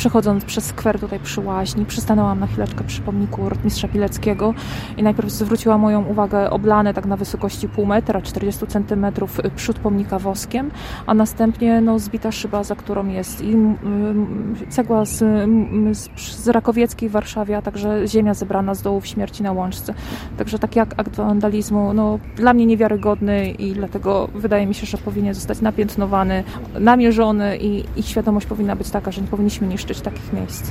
przechodząc przez skwer tutaj przy Łaźni, przystanęłam na chwileczkę przy pomniku rotmistrza Pileckiego i najpierw zwróciła moją uwagę oblane tak na wysokości pół metra, 40 centymetrów przód pomnika woskiem, a następnie no, zbita szyba, za którą jest i mm, cegła z, z, z Rakowieckiej w Warszawie, a także ziemia zebrana z dołów śmierci na Łączce. Także taki akt wandalizmu, no, dla mnie niewiarygodny i dlatego wydaje mi się, że powinien zostać napiętnowany, namierzony i, i świadomość powinna być taka, że nie powinniśmy niszczyć takich miejsc.